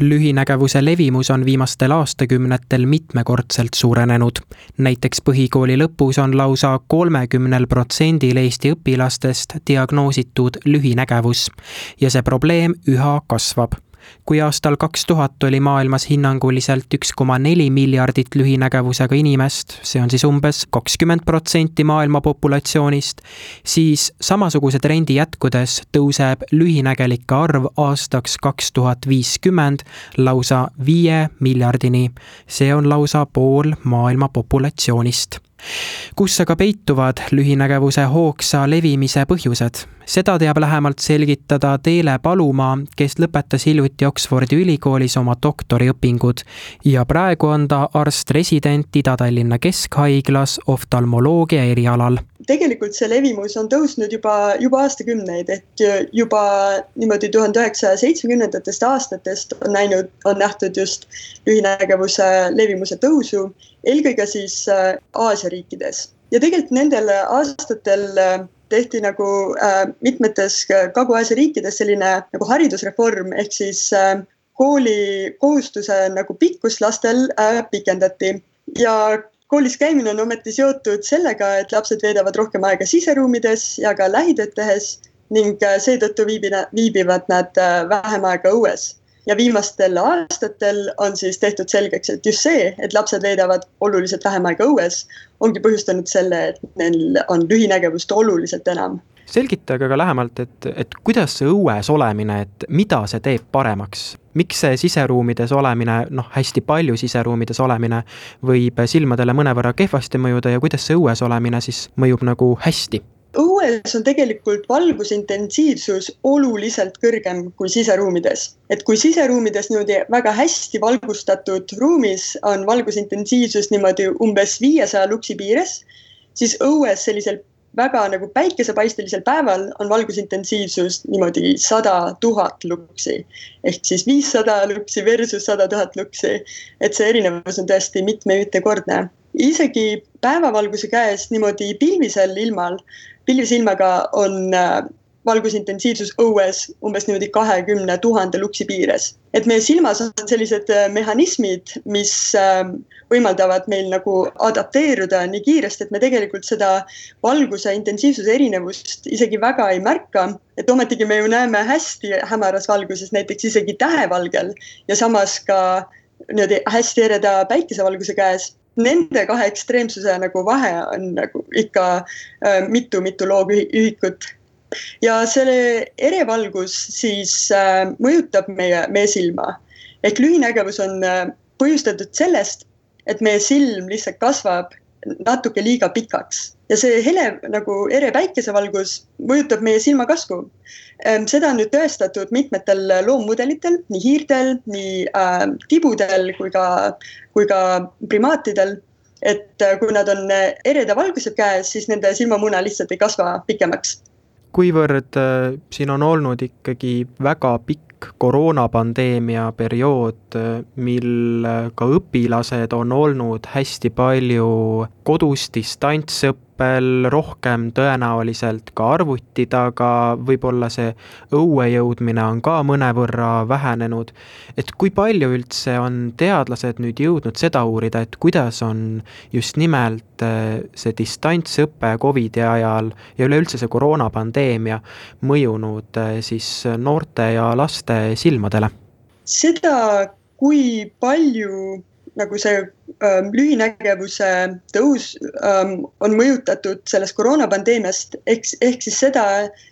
lühinägevuse levimus on viimastel aastakümnetel mitmekordselt suurenenud. näiteks põhikooli lõpus on lausa kolmekümnel protsendil Eesti õpilastest diagnoositud lühinägevus ja see probleem üha kasvab kui aastal kaks tuhat oli maailmas hinnanguliselt üks koma neli miljardit lühinägevusega inimest, see on siis umbes kakskümmend protsenti maailma populatsioonist, siis samasuguse trendi jätkudes tõuseb lühinägelike arv aastaks kaks tuhat viiskümmend lausa viie miljardini. see on lausa pool maailma populatsioonist kus aga peituvad lühinägevuse hoogsa levimise põhjused? seda teab lähemalt selgitada Teele Palumaa, kes lõpetas hiljuti Oxfordi ülikoolis oma doktoriõpingud ja praegu on ta arst-resident Ida-Tallinna Keskhaiglas oftalmoloogia erialal. Tegelikult see levimus on tõusnud juba, juba aastakümneid, et juba niimoodi tuhande üheksasaja seitsmekümnendatest aastatest on näinud, on nähtud just lühinägevuse levimuse tõusu eelkõige siis äh, Aasia riikides. Ja tegelikult nendel aastatel äh, tehti nagu äh, mitmetes Kagu-Aasia riikides selline nagu haridusreform ehk siis äh, kooli kohustuse nagu pikkust lastel äh, pikendati. Ja koolis käimine on ometi seotud sellega, et lapsed veedavad rohkem aega siseruumides ja ka lähitööd tehes ning äh, seetõttu viibida, viibivad nad vähem aega õues. Ja viimastel aastatel on siis tehtud selgeks, et just see, et lapsed veedavad oluliselt vähem aega õues, ongi põhjustanud selle, et neil on lühinägevust oluliselt enam selgitage aga lähemalt, et, et kuidas see õues olemine, et mida see teeb paremaks? miks see siseruumides olemine, noh, hästi palju siseruumides olemine võib silmadele mõnevõrra kehvasti mõjuda ja kuidas see õues olemine siis mõjub nagu hästi? õues on tegelikult valgusintensiivsus oluliselt kõrgem kui siseruumides. et kui siseruumides niimoodi väga hästi valgustatud ruumis on valgusintensiivsus niimoodi umbes viiesaja luksi piires, siis õues sellisel väga nagu päikesepaistelisel päeval on valgusintensiivsus niimoodi sada tuhat luksi. ehk siis viissada luksi versus sada tuhat luksi. et see erinevus on tõesti mitme-mitmekordne isegi päevavalguse käes niimoodi pilvisel ilmal pilvisilmaga on äh, valgusintensiivsus õues umbes niimoodi kahekümne tuhande luksi piires. et meie silmas on sellised äh, mehhanismid, mis ähm, võimaldavad meil nagu adapteeruda nii kiiresti, et me tegelikult seda valguse intensiivsuse erinevust isegi väga ei märka. et ometigi me ju näeme hästi hämaras valguses, näiteks isegi tähevalgel ja samas ka niimoodi hästi ereda päikesevalguse käes nende kahe ekstreemsuse nagu vahe on nagu ikka mitu-mitu äh, loogühikut. Ja see erevalgus siis äh, mõjutab meie, meie silma. ehk lühinägevus on äh, põhjustatud sellest, et meie silm lihtsalt kasvab natuke liiga pikaks ja see hele nagu ere päikesevalgus mõjutab meie silmakasvu. Ehm, seda on nüüd tõestatud mitmetel loommudelitel, nii hiirtel, nii äh, tibudel kui ka, kui ka primaatidel. et äh, kui nad on ereda valguse käes, siis nende silmamuna lihtsalt ei kasva pikemaks. Kuivõrd äh, siin on olnud ikkagi väga pikk koroonapandeemia periood, mil ka õpilased on olnud hästi palju kodus distantsõppel, rohkem tõenäoliselt ka arvuti taga, võib-olla see õue jõudmine on ka mõnevõrra vähenenud. et kui palju üldse on teadlased nüüd jõudnud seda uurida, et kuidas on just nimelt eh, see distantsõpe Covidi ajal ja üleüldse see koroonapandeemia mõjunud eh, siis noorte ja laste silmadele? seda, kui palju nagu see lühinägevuse tõus ähm, on mõjutatud sellest koroonapandeemiast, ehk, ehk siis seda,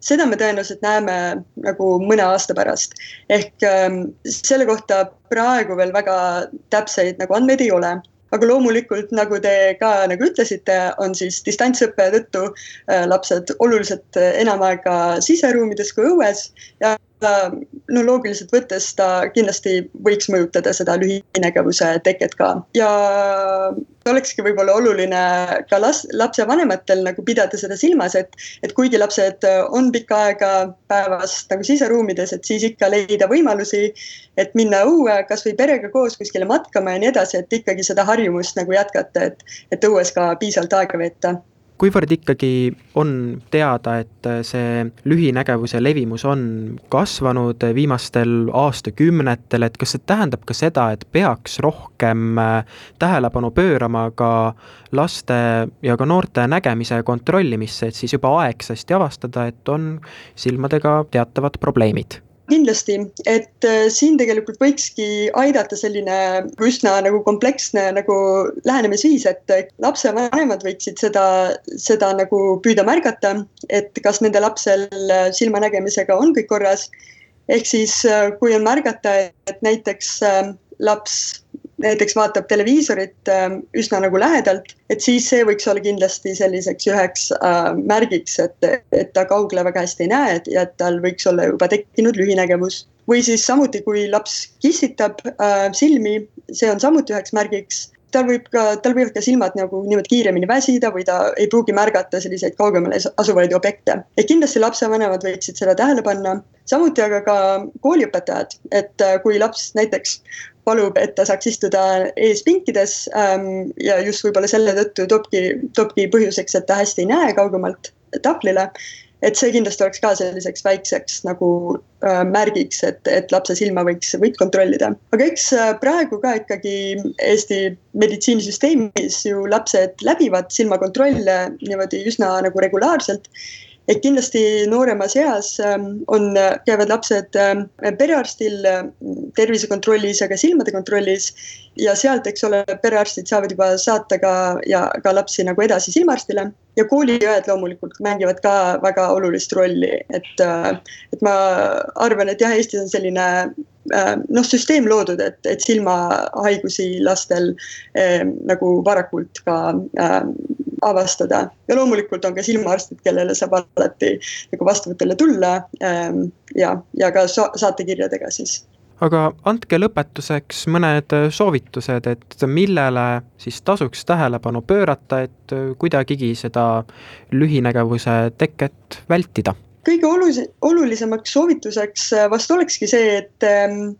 seda me tõenäoliselt näeme nagu mõne aasta pärast. ehk ähm, selle kohta praegu veel väga täpseid nagu andmeid ei ole aga loomulikult, nagu te ka nagu ütlesite, on siis distantsõppe tõttu äh, lapsed oluliselt enam aega siseruumides kui õues. Ja no loogiliselt võttes ta kindlasti võiks mõjutada seda lühinägevuse teket ka. Ja olekski võib-olla oluline ka las-, lapsevanematel nagu pidada seda silmas, et, et kuigi lapsed on pikka aega päevas nagu siseruumides, et siis ikka leida võimalusi, et minna õue kasvõi perega koos kuskile matkama ja nii edasi, et ikkagi seda harjumust nagu jätkata, et, et õues ka piisavalt aega veeta kuivõrd ikkagi on teada, et see lühinägevuse levimus on kasvanud viimastel aastakümnetel, et kas see tähendab ka seda, et peaks rohkem äh, tähelepanu pöörama ka laste ja ka noorte nägemise kontrollimisse, et siis juba aegsasti avastada, et on silmadega teatavad probleemid kindlasti, et äh, siin tegelikult võikski aidata selline üsna nagu kompleksne nagu lähenemisviis, et lapsevanemad võiksid seda, seda nagu püüda märgata, et kas nende lapsel silmanägemisega on kõik korras. ehk siis, äh, kui on märgata, et näiteks äh, laps näiteks vaatab televiisorit äh, üsna nagu lähedalt, et siis see võiks olla kindlasti selliseks üheks äh, märgiks, et, et ta kaugele väga hästi ei näe ja et tal võiks olla juba tekkinud lühinägevus. või siis samuti, kui laps kissitab äh, silmi, see on samuti üheks märgiks tal võib ka, tal võivad ka silmad nagu niimoodi kiiremini väsida või ta ei pruugi märgata selliseid kaugemale asuvaid objekte. et kindlasti lapsevanemad võiksid seda tähele panna, samuti aga ka kooliõpetajad, et äh, kui laps näiteks palub, et ta saaks istuda ees pinkides ähm, ja just võib-olla selle tõttu toobki, toobki põhjuseks, et ta hästi ei näe kaugemalt tahvlile. Et see kindlasti oleks ka selliseks väikseks nagu äh, märgiks, et, et lapse silma võiks, võiks kontrollida. aga eks äh, praegu ka ikkagi Eesti meditsiinisüsteemis ju lapsed läbivad silmakontrolle niimoodi üsna nagu regulaarselt et kindlasti nooremas eas ähm, on, käivad lapsed ähm, perearstil ähm, tervisekontrollis ja ka silmade kontrollis. Ja sealt, eks ole, perearstid saavad juba saata ka ja ka lapsi nagu edasi silmaarstile. Ja kooliõed loomulikult mängivad ka väga olulist rolli, et, äh, et ma arvan, et jah, Eestis on selline äh, noh, süsteem loodud, et, et silmahaigusi lastel eh, nagu varakult ka eh, avastada. Ja loomulikult on ka silmaarstid, kellele saab alati nagu vastuvõtule tulla ähm, ja, ja ka saatekirjadega siis. Aga andke lõpetuseks mõned soovitused, et millele siis tasuks tähelepanu pöörata, et kuidagigi seda lühinägevuse teket vältida? kõige olulis-, olulisemaks soovituseks vast olekski see, et ähm,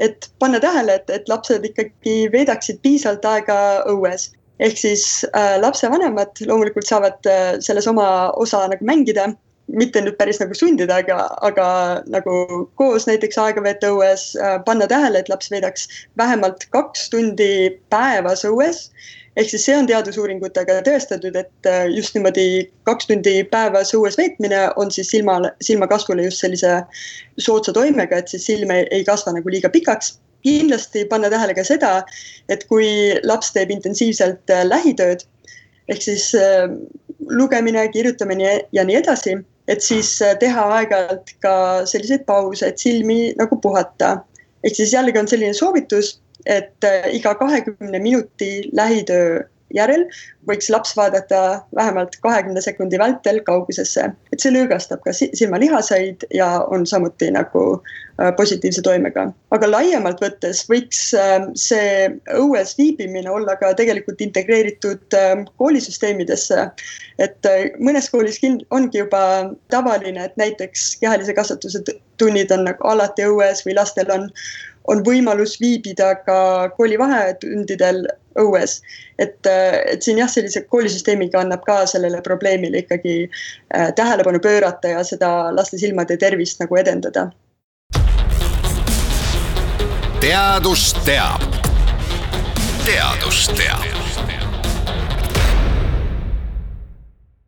et panna tähele, et, et lapsed ikkagi veedaksid piisavalt aega õues ehk siis äh, lapsevanemad loomulikult saavad äh, selles oma osa nagu mängida, mitte nüüd päris nagu sundida, aga, aga nagu koos näiteks aega veeta õues äh,, panna tähele, et laps veedaks vähemalt kaks tundi päevas õues. ehk siis see on teadusuuringutega tõestatud, et äh, just niimoodi kaks tundi päevas õues veetmine on siis silma, silmakasvule just sellise soodsa toimega, et siis silm ei, ei kasva nagu liiga pikaks kindlasti panna tähele ka seda, et kui laps teeb intensiivselt äh, lähitööd ehk siis äh, lugemine, kirjutamine ja nii edasi, et siis äh, teha aeg-ajalt ka selliseid pause, et silmi nagu puhata. ehk siis jällegi on selline soovitus, et iga kahekümne minuti lähitöö järel võiks laps vaadata vähemalt kahekümne sekundi vältel kaugusesse, et see lõõgastab ka silmalihaseid ja on samuti nagu äh, positiivse toimega. aga laiemalt võttes võiks äh, see õues viibimine olla ka tegelikult integreeritud äh, koolisüsteemidesse. et mõnes koolis ongi juba tavaline, et näiteks kehalise kasvatuse tunnid on nagu alati õues või lastel on on võimalus viibida ka koolivahetundidel õues. et, et siin jah, sellise koolisüsteemiga annab ka sellele probleemile ikkagi äh, tähelepanu pöörata ja seda laste silmade tervist nagu edendada. teadus teab. teadus teab